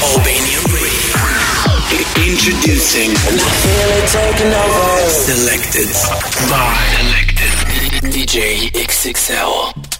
Albanian Radio. Introducing Selected by Selected DJ XXL.